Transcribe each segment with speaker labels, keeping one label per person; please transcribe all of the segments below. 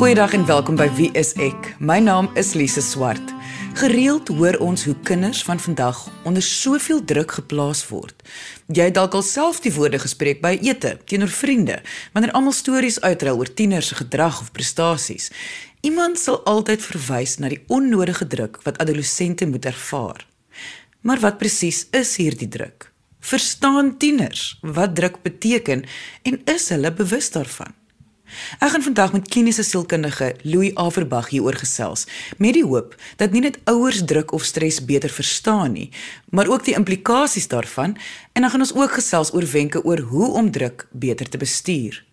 Speaker 1: Goeiedag en welkom by Wie is ek? My naam is Lise Swart. Gereeld hoor ons hoe kinders van vandag onder soveel druk geplaas word. Jy het dalk alself die woorde gespreek by ete teenoor vriende, wanneer almal stories uitruil oor tieners se gedrag of prestasies. Iemand sal altyd verwys na die onnodige druk wat adolessente moet ervaar. Maar wat presies is hierdie druk? Verstaan tieners wat druk beteken en is hulle bewus daarvan? Ek gaan vandag met kliniese sielkundige Louis Averbag hieroor gesels met die hoop dat nie net ouers druk of stres beter verstaan nie, maar ook die implikasies daarvan en dan gaan ons ook gesels oor wenke oor hoe om druk beter te bestuur.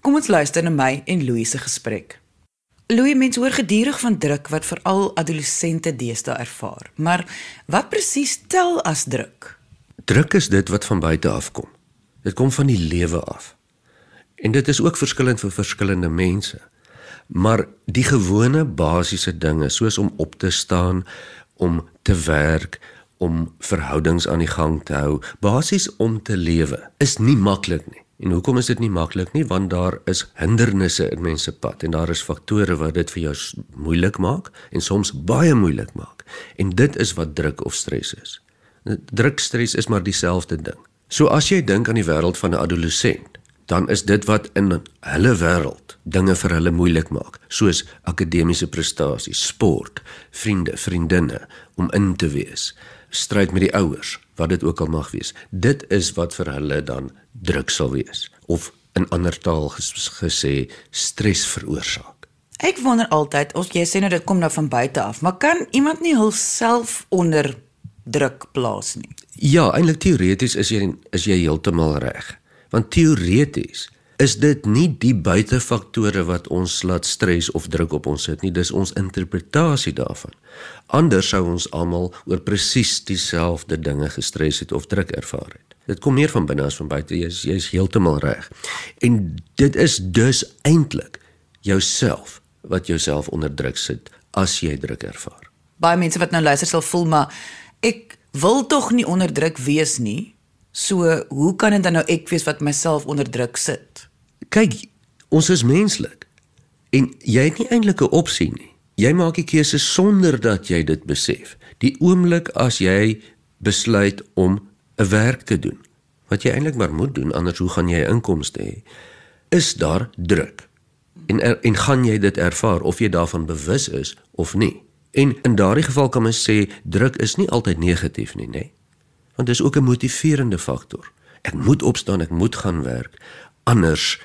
Speaker 1: Kom ons luister na my en Louis se gesprek. Louis mens hoor gedurig van druk wat veral adolessente deesdae ervaar. Maar wat presies tel as druk?
Speaker 2: Druk is dit wat van buite af kom. Dit kom van die lewe af. En dit is ook verskillend vir verskillende mense. Maar die gewone basiese dinge soos om op te staan, om te werk, om verhoudings aan die gang te hou, basies om te lewe, is nie maklik nie. En hoekom is dit nie maklik nie? Want daar is hindernisse in mense pad en daar is faktore wat dit vir jou moeilik maak en soms baie moeilik maak. En dit is wat druk of stres is. Druk stres is maar dieselfde ding. So as jy dink aan die wêreld van 'n adolessent, dan is dit wat in hulle wêreld dinge vir hulle moeilik maak, soos akademiese prestasies, sport, vriende, vriendinne om in te wees, stryd met die ouers, wat dit ook al mag wees. Dit is wat vir hulle dan druk sal wees of in ander taal gesê stres veroorsaak.
Speaker 1: Ek wonder altyd, of jy sê nou dit kom nou van buite af, maar kan iemand nie hulself onder druk plaas nie?
Speaker 2: Ja, eintlik teoreties is jy is jy heeltemal reg. Want teoreties is dit nie die buitefaktore wat ons laat stres of druk op ons sit nie, dis ons interpretasie daarvan. Anders sou ons almal oor presies dieselfde dinge gestres het of druk ervaar het. Dit kom meer van binne as van buite. Jy is jy is heeltemal reg. En dit is dus eintlik jouself wat jouself onder druk sit as jy druk ervaar.
Speaker 1: Baie mense wat nou luister sal voel maar ek wil tog nie onder druk wees nie. So, hoe kan dit dan nou ek wees wat myself onder druk sit?
Speaker 2: Kyk, ons is menslik. En jy het nie eintlik 'n opsie nie. Jy maak die keuse sonder dat jy dit besef. Die oomblik as jy besluit om 'n werk te doen, wat jy eintlik maar moet doen anders hoe gaan jy inkomste hê? Is daar druk? En er, en gaan jy dit ervaar of jy daarvan bewus is of nie? En in daardie geval kan mens sê druk is nie altyd negatief nie, nê? Nee? Want dit is ook 'n motiverende faktor. Ek moet opstaan, ek moet gaan werk anders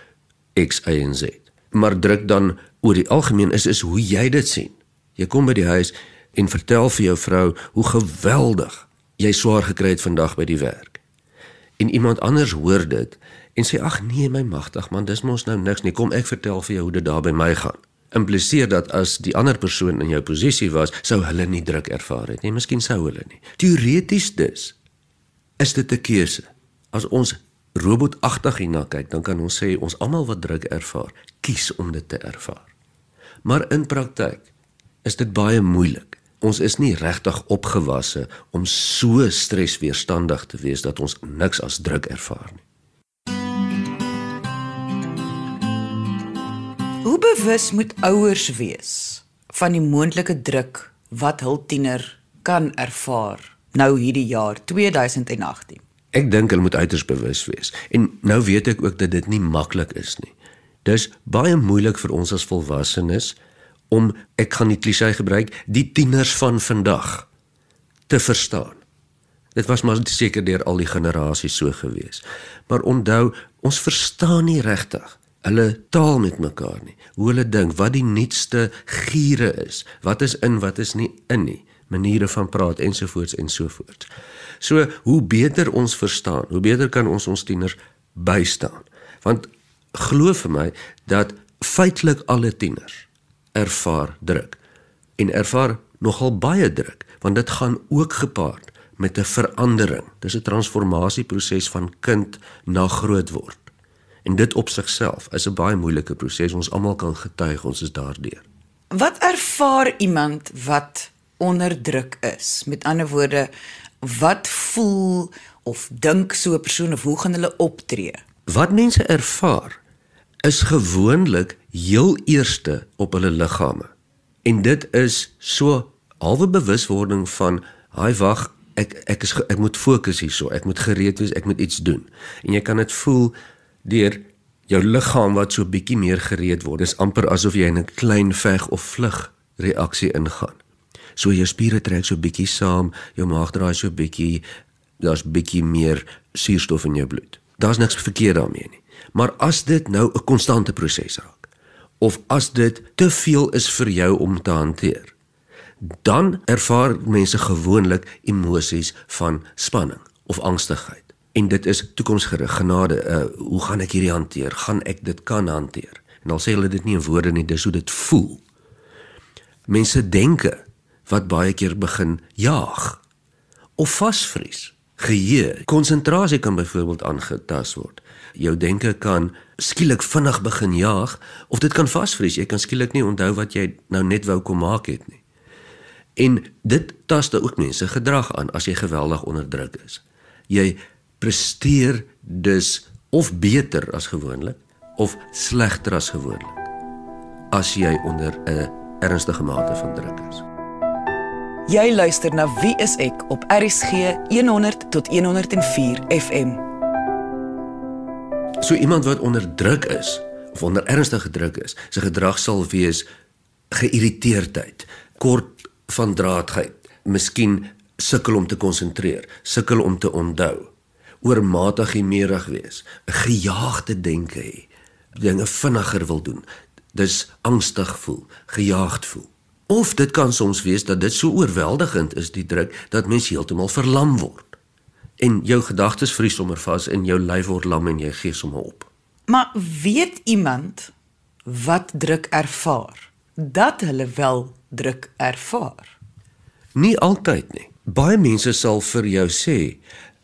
Speaker 2: X Y en Z. Maar druk dan oor die algemeen is is hoe jy dit sien. Jy kom by die huis en vertel vir jou vrou hoe geweldig jy swaar gekry het vandag by die werk. En iemand anders hoor dit en sê ag nee my magtig man dis mos nou niks nie kom ek vertel vir jou hoe dit daar by my gaan impliseer dat as die ander persoon in jou posisie was sou hulle nie druk ervaar het nie miskien sou hulle nie teoreties dus is dit 'n keuse. As ons robotagtig hierna kyk, dan kan ons sê ons almal wat druk ervaar, kies om dit te ervaar. Maar in praktyk is dit baie moeilik. Ons is nie regtig opgewasse om so stresweerstandig te wees dat ons niks as druk ervaar nie.
Speaker 1: Hoe bewus moet ouers wees van die moontlike druk wat hul tiener kan ervaar? Nou hierdie jaar 2018.
Speaker 2: Ek dink hulle moet uiters bewus wees. En nou weet ek ook dat dit nie maklik is nie. Dis baie moeilik vir ons as volwassenes om ek gaan die klise gebruik, die tieners van vandag te verstaan. Dit was maar seker deur al die generasies so gewees. Maar onthou, ons verstaan nie regtig hulle taal met mekaar nie. Hoe hulle dink, wat die nuutste giere is, wat is in, wat is nie in nie maniere van praat ensovoorts ensovoorts. So hoe beter ons verstaan, hoe beter kan ons ons tieners bystaan. Want glo vir my dat feitelik alle tieners ervaar druk en ervaar nogal baie druk want dit gaan ook gepaard met 'n verandering. Dis 'n transformasieproses van kind na groot word. En dit op sigself is 'n baie moeilike proses. Ons almal kan getuig ons is daardeur.
Speaker 1: Wat ervaar iemand wat onder druk is. Met ander woorde, wat voel of dink so 'n persoon of hoe gaan hulle optree?
Speaker 2: Wat mense ervaar is gewoonlik heel eerste op hulle liggame. En dit is so halwe bewuswording van, "Haai wag, ek ek is ek moet fokus hierso, ek moet gereed wees, ek moet iets doen." En jy kan dit voel deur jou liggaam wat so bietjie meer gereed word. Dis amper asof jy in 'n klein veg of vlug reaksie ingaan. So jou spiere trek so bietjie saam, jou maag draai so bietjie, daar's bietjie meer suurstof in jou bloed. Daar's niks verkeerd daarmee nie. Maar as dit nou 'n konstante proses raak of as dit te veel is vir jou om te hanteer, dan ervaar mense gewoonlik emosies van spanning of angstigheid. En dit is toekomsgerig genade. Uh, hoe gaan ek hierdie hanteer? Gaan ek dit kan hanteer? En al sê hulle dit nie in woorde nie, dis hoe dit voel. Mense denke wat baie keer begin jaag of vasvries. Geheue, konsentrasie kan byvoorbeeld aangetast word. Jou denke kan skielik vinnig begin jaag of dit kan vasvries. Jy kan skielik nie onthou wat jy nou net wou kom maak het nie. En dit taste ook mense gedrag aan as jy geweldig onder druk is. Jy presteer dus of beter as gewoonlik of slegter as gewoonlik as jy onder 'n ernstige mate van druk is.
Speaker 1: Jy luister na Wie is ek op RCG 100 tot 104 FM.
Speaker 2: So iemand wat onder druk is of onder ernstige druk is, sy gedrag sal wees geïrriteerdheid, kort van draadheid, miskien sukkel om te konsentreer, sukkel om te onthou, oormatig gemeerig wees, 'n gejaagde denke hê, dinge vinniger wil doen, dis angstig voel, gejaagd voel. Of dit kan soms wees dat dit so oorweldigend is die druk dat mens heeltemal verlam word. En jou gedagtes vries sommer vas en jou lyf word lam en jy gee sommer op.
Speaker 1: Maar weet iemand wat druk ervaar? Dat hulle wel druk ervaar.
Speaker 2: Nie altyd nie. Baie mense sal vir jou sê,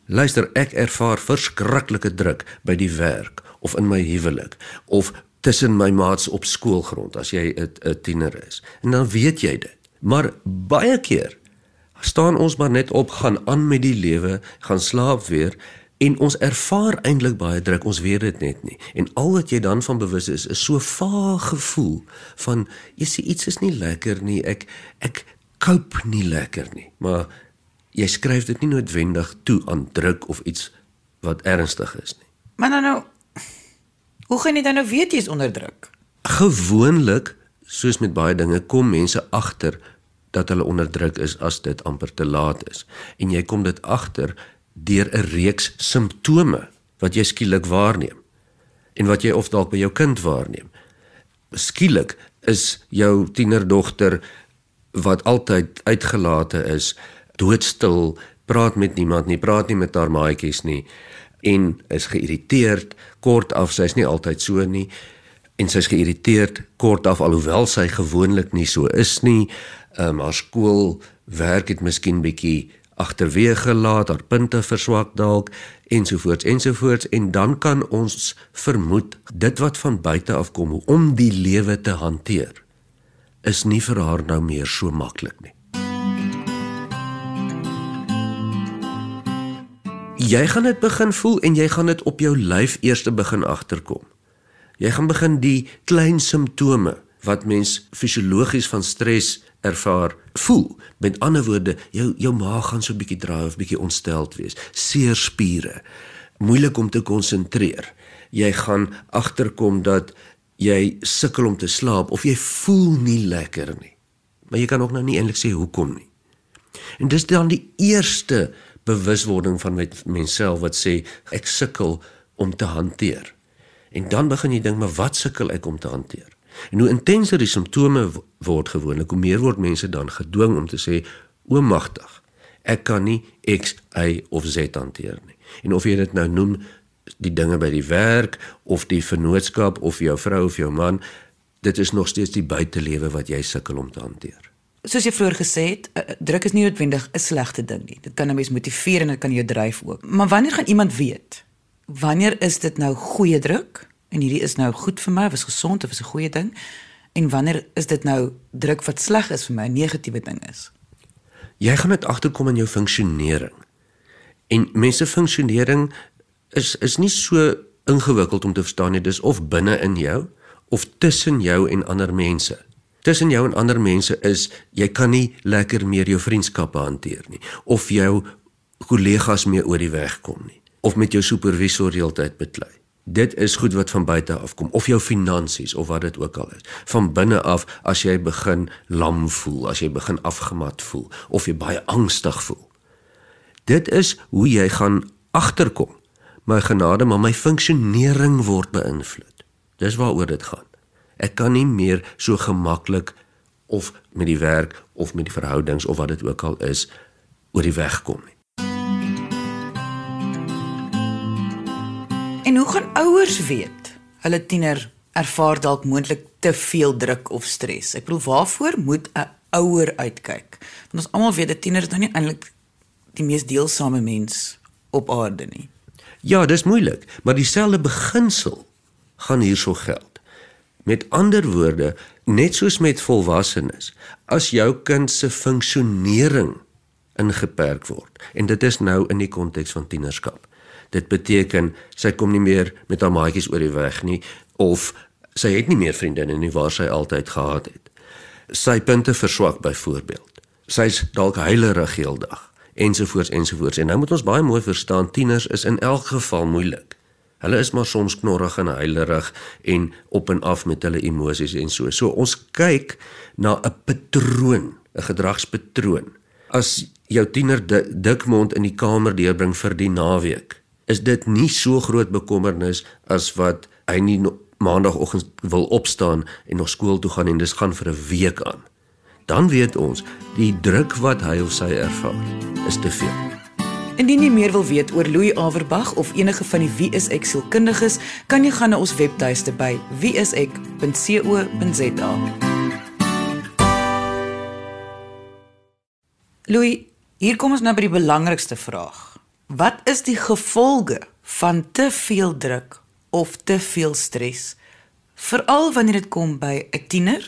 Speaker 2: "Luister, ek ervaar verskriklike druk by die werk of in my huwelik of tussen my maats op skoolgrond as jy 'n tiener is. En dan weet jy dit. Maar baie keer staan ons maar net op, gaan aan met die lewe, gaan slaap weer en ons ervaar eintlik baie druk, ons weet dit net nie. En al wat jy dan van bewus is, is so vaag gevoel van jy sê iets is nie lekker nie, ek ek koop nie lekker nie. Maar jy skryf dit nie noodwendig toe aan druk of iets wat ernstig is nie.
Speaker 1: Maar nou nou Hoe gaan jy dan nou weet jy's onder druk?
Speaker 2: Gewoonlik, soos met baie dinge, kom mense agter dat hulle onder druk is as dit amper te laat is. En jy kom dit agter deur 'n reeks simptome wat jy skielik waarneem en wat jy of dalk by jou kind waarneem. Skielik is jou tienerdogter wat altyd uitgelate is, doodstil, praat met niemand nie, praat nie met haar maatjies nie en is geïrriteerd kort af sy's nie altyd so nie en sy's geïrriteerd kort af alhoewel sy gewoonlik nie so is nie. Um, haar skool werk het miskien bietjie agterweë gelaat haar punte verswak dalk ensovoorts ensovoorts en dan kan ons vermoed dit wat van buite af kom om die lewe te hanteer is nie vir haar nou meer so maklik nie jy gaan dit begin voel en jy gaan dit op jou lyf eers begin agterkom. Jy gaan begin die klein simptome wat mens fisiologies van stres ervaar voel. Met ander woorde, jou jou maag gaan so 'n bietjie draai of bietjie ontsteld wees, seer spiere, moeilik om te konsentreer. Jy gaan agterkom dat jy sukkel om te slaap of jy voel nie lekker nie. Maar jy kan ook nou nie eintlik sê hoekom nie. En dis dan die eerste bewuswording van met menself wat sê ek sukkel om te hanteer. En dan begin jy dink maar wat sukkel ek om te hanteer? En hoe intenser die simptome word gewoonlik, hoe meer word mense dan gedwing om te sê o magtig. Ek kan nie X, Y of Z hanteer nie. En of jy dit nou noem die dinge by die werk of die vennootskap of jou vrou of jou man, dit is nog steeds die buitelewe wat jy sukkel om te hanteer
Speaker 1: soos jy vroeër gesê het, uh, druk is nie noodwendig 'n slegte ding nie. Dit kan 'n mens motiveer en dit kan jou dryf ook. Maar wanneer gaan iemand weet? Wanneer is dit nou goeie druk en hierdie is nou goed vir my, was gesond of is 'n goeie ding? En wanneer is dit nou druk wat sleg is vir my, 'n negatiewe ding is?
Speaker 2: Jy gaan dit agterkom in jou funksionering. En mense funksionering is is nie so ingewikkeld om te verstaan nie. Dis of binne in jou of tussen jou en ander mense. Tussen jou en ander mense is jy kan nie lekker meer jou vriendskappe hanteer nie of jou kollegas meer oor die weg kom nie of met jou supervisor heeltyd beklei. Dit is goed wat van buite af kom of jou finansies of wat dit ook al is. Van binne af as jy begin lam voel, as jy begin afgemat voel of jy baie angstig voel. Dit is hoe jy gaan agterkom. My genade, maar my funksionering word beïnvloed. Dis waaroor dit gaan. Ek kan nie meer so gemaklik of met die werk of met die verhoudings of wat dit ook al is oor die weg kom nie.
Speaker 1: En hoe gaan ouers weet hulle tiener ervaar dalk moontlik te veel druk of stres? Ek bedoel, waarvoor moet 'n ouer uitkyk? Want ons almal weet dat tieners nou nie eintlik die mees deelsame mens op aarde nie.
Speaker 2: Ja, dis moeilik, maar dieselfde beginsel gaan hierso geld. Met ander woorde, net soos met volwassenes, as jou kind se funksionering ingeperk word en dit is nou in die konteks van tienerskap Dit beteken sy kom nie meer met haar maatjies oor die weg nie of sy het nie meer vriendinne nie waar sy altyd gehad het. Sy punte verswak byvoorbeeld. Sy's dalk huilerig heeldag ensovoorts ensovoorts. En nou moet ons baie mooi verstaan tieners is in elk geval moeilik. Hulle is maar soms knorrig en huilerig en op en af met hulle emosies en so. So ons kyk na 'n patroon, 'n gedragspatroon. As jou tiener dik mond in die kamer deurbring vir die naweek, is dit nie so groot bekommernis as wat hy nie maandagooggend wil opstaan en nog skool toe gaan en dis gaan vir 'n week aan. Dan weet ons die druk wat hy of sy ervaar is te veel.
Speaker 1: Indien jy meer wil weet oor Louis Averbag of enige van die Wie is ek sielkundiges, kan jy gaan na ons webtuiste by wieisek.co.za. Louis, hier kom ons nou by die belangrikste vraag. Wat is die gevolge van te veel druk of te veel stres? Veral wanneer dit kom by 'n tiener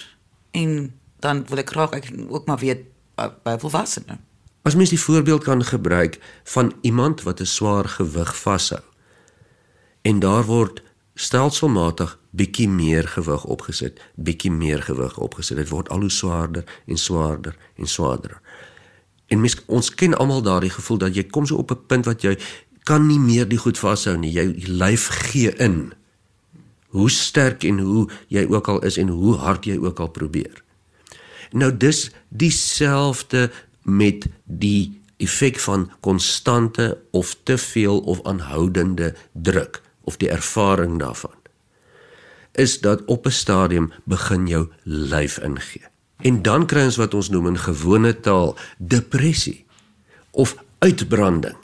Speaker 1: en dan wil ek graag ek ook maar weet by volwassenes.
Speaker 2: As mens die voorbeeld kan gebruik van iemand wat 'n swaar gewig vashou en daar word stelselmatig bietjie meer gewig opgesit, bietjie meer gewig opgesit. Dit word al hoe swaarder en swaarder en swaarder. En mens ons ken almal daardie gevoel dat jy kom so op 'n punt wat jy kan nie meer die goed vashou nie. Jou lyf gee in. Hoe sterk en hoe jy ook al is en hoe hard jy ook al probeer. Nou dis dieselfde met die effek van konstante of te veel of aanhoudende druk of die ervaring daarvan is dat op 'n stadium begin jou lyf ingee. En dan kry ons wat ons noem in gewone taal depressie of uitbranding.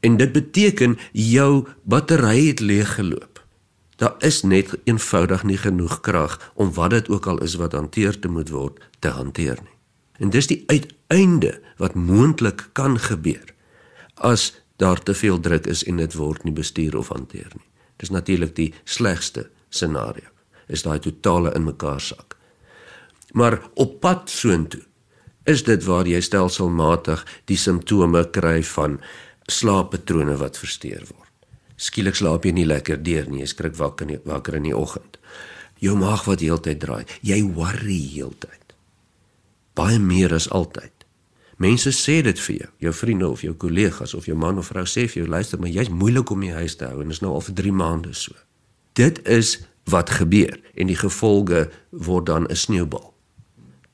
Speaker 2: En dit beteken jou battery het leeggeloop. Daar is net eenvoudig nie genoeg krag om wat dit ook al is wat hanteer te moet word te hanteer nie. En dis die uiteinde wat moontlik kan gebeur as daar te veel druk is en dit word nie bestuur of hanteer nie. Dis natuurlik die slegste scenario. Is daai totale in mekaar sak. Maar op pad soontoe is dit waar jy stelselmatig die simptome kry van slaappatrone wat versteur word. Skielik slaap jy nie lekker deur nie, jy skrik wakker nie, wakker in die oggend. Jou maag wat heeltyd draai, jy worry heeltyd. Baie meer as altyd. Mense sê dit vir jou, jou vriende of jou kollegas of jou man of vrou sê vir jou, luister, maar jy's moeilik om die huis te hou en is nou al vir 3 maande so. Dit is wat gebeur en die gevolge word dan 'n sneeubal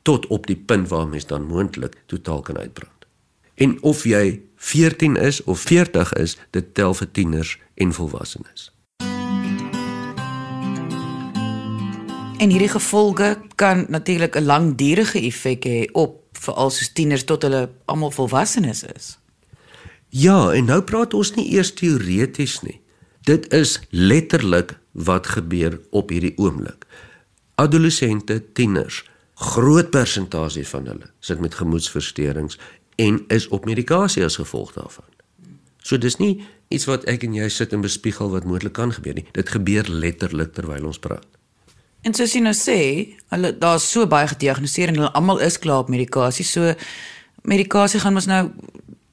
Speaker 2: tot op die punt waar mens dan moontlik totaal kan uitbrand. En of jy 14 is of 40 is, dit tel vir tieners en volwassenes.
Speaker 1: En hierdie gevolge kan natuurlik 'n langdurige effek hê op veral soos tieners tot hulle almal volwassenes is.
Speaker 2: Ja, en nou praat ons nie eers teoreties nie. Dit is letterlik wat gebeur op hierdie oomblik. Adolessente, tieners groot persentasie van hulle sit met gemoedsversteurings en is op medikasie as gevolg daarvan. So dis nie iets wat ek en jy sit en bespiegel wat moontlik kan gebeur nie. Dit gebeur letterlik terwyl ons praat.
Speaker 1: En soos jy nou sê, hulle daar's so baie gediagnoseer en hulle almal is klaar op medikasie. So medikasie gaan ons nou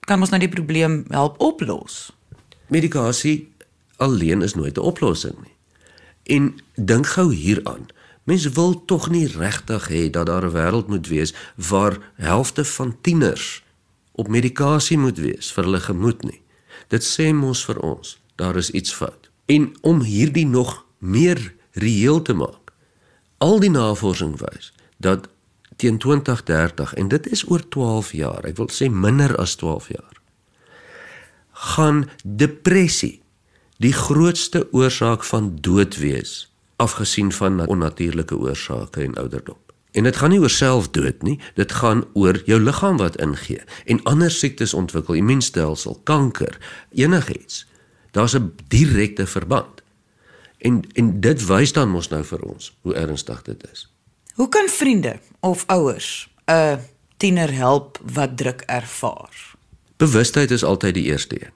Speaker 1: kan ons nou die probleem help oplos.
Speaker 2: Medikasie alleen is nooit 'n oplossing nie. En dink gou hieraan Mense wil tog nie regtig hê dat daar 'n wêreld moet wees waar helfte van tieners op medikasie moet wees vir hulle gemoed nie. Dit sê mos vir ons, daar is iets fout. En om hierdie nog meer reëel te maak, al die navorsing wys dat teen 2030 en dit is oor 12 jaar, ek wil sê minder as 12 jaar, gaan depressie die grootste oorsaak van dood wees, afgesien van onnatuurlike oorsake en ouderdom. En dit gaan nie oor selfdood nie, dit gaan oor jou liggaam wat ingee en ander siektes ontwikkel, immuunstelsel, kanker, enigiets. Daar's 'n direkte verband. En en dit wys dan mos nou vir ons hoe ernstig dit is.
Speaker 1: Hoe kan vriende of ouers 'n tiener help wat druk ervaar?
Speaker 2: Bewustheid is altyd die eerste een.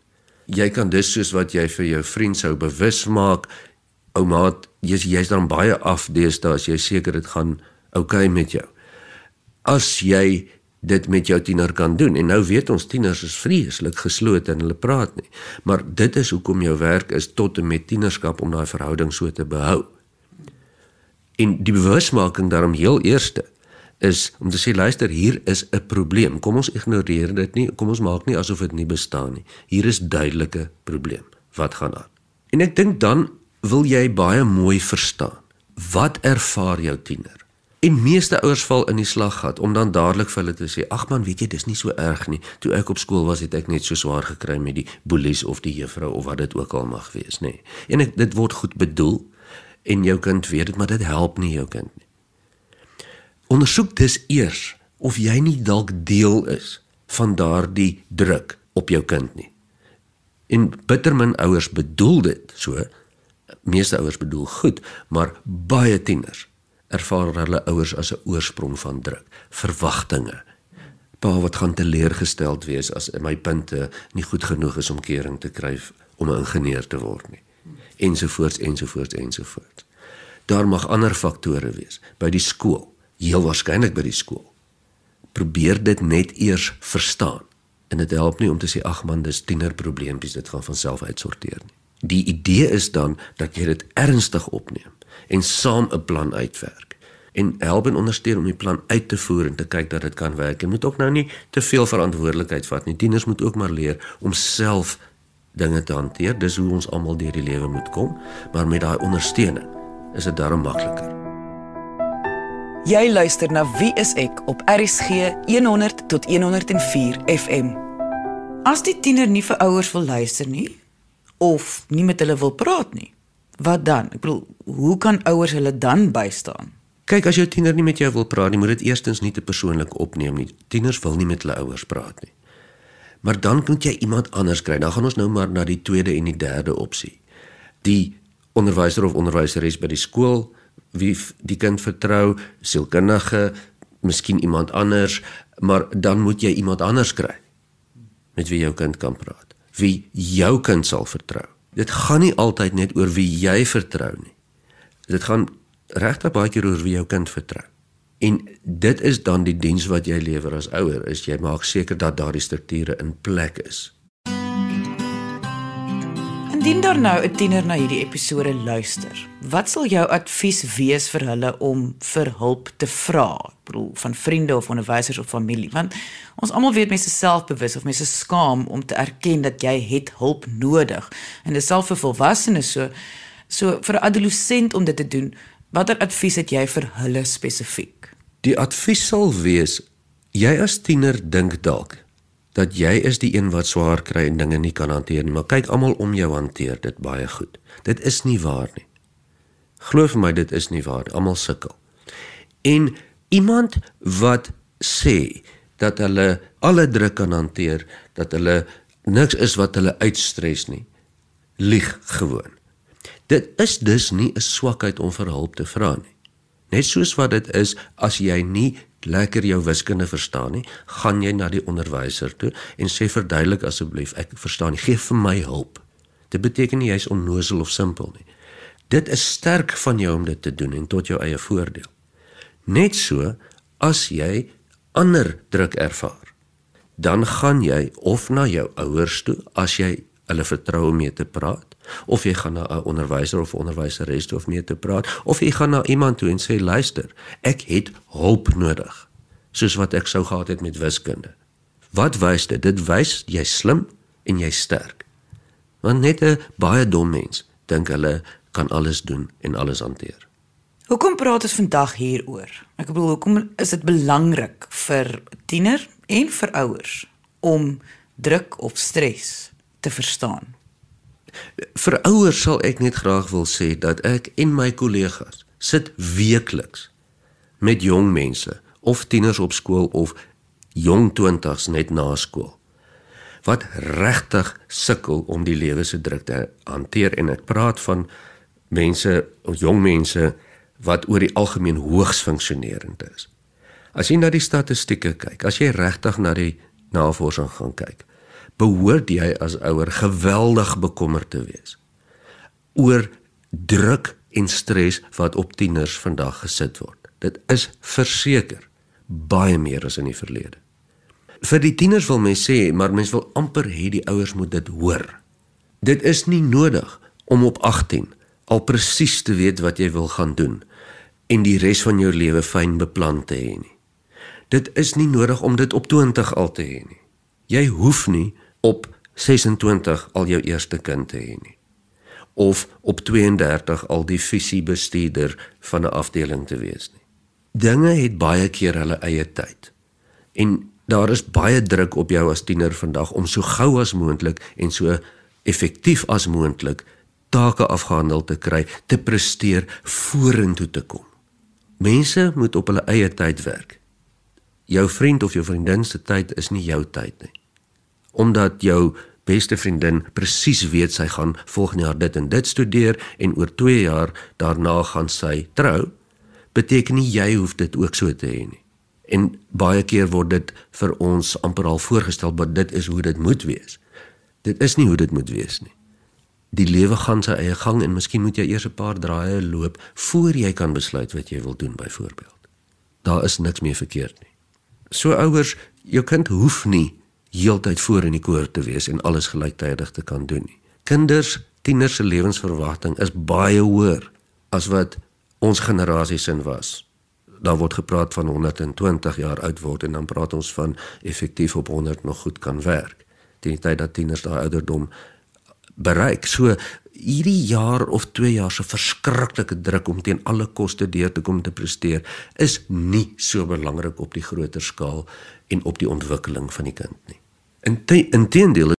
Speaker 2: Jy kan dus soos wat jy vir jou vriend sou bewus maak, ouma, jy's jy's dan baie af deesdae as jy seker dit gaan oukei okay met jou. As jy dit met jou tiener kan doen en nou weet ons tieners is vreeslik geslote en hulle praat nie. Maar dit is hoekom jou werk is tot en met tienerskap om daai verhouding so te behou. En die bewusmaking daarom heel eerste is om te sê luister hier is 'n probleem. Kom ons ignoreer dit nie. Kom ons maak nie asof dit nie bestaan nie. Hier is duidelike probleem. Wat gaan aan? En ek dink dan wil jy baie mooi verstaan. Wat ervaar jou tiener? En meeste ouers val in die slaggat om dan dadelik vir hulle te sê: "Ag man, weet jy, dis nie so erg nie. Toe ek op skool was, het ek net so swaar gekry met die boelies of die juffrou of wat dit ook al mag wees, nê." Nee. En ek, dit word goed bedoel en jou kind weet dit, maar dit help nie jou kind nie. Ondersoek dus eers of jy nie dalk deel is van daardie druk op jou kind nie. En bittermin ouers bedoel dit so. Meeste ouers bedoel goed, maar baie tieners ervaar hulle ouers as 'n oorsprong van druk, verwagtinge. Pa wat gaan teleurgesteld wees as my punte nie goed genoeg is om kering te kry om 'n ingenieur te word nie. Ensovoorts ensovoorts ensovoorts. Daar mag ander faktore wees by die skool, heel waarskynlik by die skool. Probeer dit net eers verstaan. En dit help nie om te sê ag man, dis tienerprobleempies, dit gaan van self uitsorteer nie. Die idee is dan dat jy dit ernstig opneem en saam 'n plan uitwerk en help en ondersteun om die plan uit te voer en te kyk dat dit kan werk. Jy moet ook nou nie te veel verantwoordelikheid vat nie. Tieners moet ook maar leer om self dinge te hanteer. Dis hoe ons almal deur die lewe moet kom, maar met daai ondersteuning is dit darm makliker.
Speaker 1: Jy luister na Wie is ek op RSG 100 tot 104 FM. As die tiener nie vir ouers wil luister nie of nie met hulle wil praat nie, wat dan? Ek bedoel, hoe kan ouers hulle dan bystaan?
Speaker 2: Kyk, as jou tiener nie met jou wil praat nie, moet dit eerstens nie te persoonlik opneem nie. Tieners wil nie met hulle ouers praat nie. Maar dan moet jy iemand anders kry. Dan gaan ons nou maar na die tweede en die derde opsie. Die onderwyser of onderwyseres by die skool wie die kind vertrou, sielkundige, miskien iemand anders, maar dan moet jy iemand anders kry met wie jou kind kan praat. Wie jou kind sal vertrou. Dit gaan nie altyd net oor wie jy vertrou nie. Dit gaan regtig baie keer oor wie jou kind vertrou. En dit is dan die diens wat jy lewer as ouer, is jy maak seker dat daardie strukture in plek is.
Speaker 1: Indien daar nou 'n tiener na hierdie episode luister, wat sal jou advies wees vir hulle om vir hulp te vra? Bedoel van vriende of onderwysers of familie, want ons almal weet mense selfbewus of mense skaam om te erken dat jy het hulp nodig. En dit self vir volwassenes so so vir 'n adolescent om dit te doen, watter advies het jy vir hulle spesifiek?
Speaker 2: Die advies sal wees jy as tiener dink dalk dat jy is die een wat swaar kry en dinge nie kan hanteer nie, maar kyk almal om jou hanteer dit baie goed. Dit is nie waar nie. Glo vir my dit is nie waar. Almal sukkel. En iemand wat sê dat hulle alle druk kan hanteer, dat hulle niks is wat hulle uitstres nie, lieg gewoon. Dit is dus nie 'n swakheid om vir hulp te vra nie. Net soos wat dit is as jy nie lekker jou wiskunde verstaan nie, gaan jy na die onderwyser toe en sê verduidelik asseblief, ek verstaan nie, gee vir my hulp. Dit beteken nie jy's onnoosel of simpel nie. Dit is sterk van jou om dit te doen en tot jou eie voordeel. Net so as jy ander druk ervaar, dan gaan jy of na jou ouers toe as jy hulle vertrou om mee te praat Of jy gaan na 'n onderwyser of onderwyseres toe of mee te praat, of jy gaan na iemand toe en sê luister, ek het hulp nodig, soos wat ek sou gehad het met wiskunde. Wat wys dit? Dit wys jy slim en jy sterk. Want net 'n baie dom mens dink hulle kan alles doen en alles hanteer.
Speaker 1: Hoekom praat ons vandag hieroor? Ek bedoel, hoekom is dit belangrik vir tiener en vir ouers om druk of stres te verstaan?
Speaker 2: Vir ouers sal ek net graag wil sê dat ek en my kollegas sit weekliks met jong mense of tieners op skool of jong 20s net na skool wat regtig sukkel om die lewe se druk te hanteer en ek praat van mense of jong mense wat oor die algemeen hoogs funksionerend is. As jy na die statistieke kyk, as jy regtig na die navorsing gaan kyk, behoort jy as ouer geweldig bekommerd te wees oor druk en stres wat op tieners vandag gesit word. Dit is verseker baie meer as in die verlede. Vir die tieners wil mens sê, maar mens wil amper hê die ouers moet dit hoor. Dit is nie nodig om op 18 al presies te weet wat jy wil gaan doen en die res van jou lewe fyn beplan te hê nie. Dit is nie nodig om dit op 20 al te hê nie. Jy hoef nie op 26 al jou eerste kind te hê nie of op 32 al die visie bestuurder van 'n afdeling te wees nie. Dinge het baie keer hulle eie tyd. En daar is baie druk op jou as tiener vandag om so gou as moontlik en so effektief as moontlik take afgehandel te kry, te presteer vorentoe te kom. Mense moet op hulle eie tyd werk. Jou vriend of jou vriendin se tyd is nie jou tyd nie omdat jou beste vriendin presies weet sy gaan volgende jaar dit en dit studeer en oor 2 jaar daarna gaan sy trou, beteken nie jy hoef dit ook so te hê nie. En baie keer word dit vir ons amper al voorgestel dat dit is hoe dit moet wees. Dit is nie hoe dit moet wees nie. Die lewe gaan sy eie gang en miskien moet jy eers 'n paar draaie loop voor jy kan besluit wat jy wil doen byvoorbeeld. Daar is niks meer verkeerd nie. So ouers, jou kind hoef nie heeltyd voor in die koor te wees en alles gelyktydig te kan doen nie. Kinders, tieners se lewensverwagting is baie hoër as wat ons generasie sin was. Daar word gepraat van 120 jaar oud word en dan praat ons van effektief op 100 nog goed kan werk. Die tyd dat tieners daai ouderdom bereik. So hierdie jaar of 2 jaar se verskriklike druk om teen alle koste deur te kom te presteer is nie so belangrik op die groter skaal en op die ontwikkeling van die kind nie. Inteendeel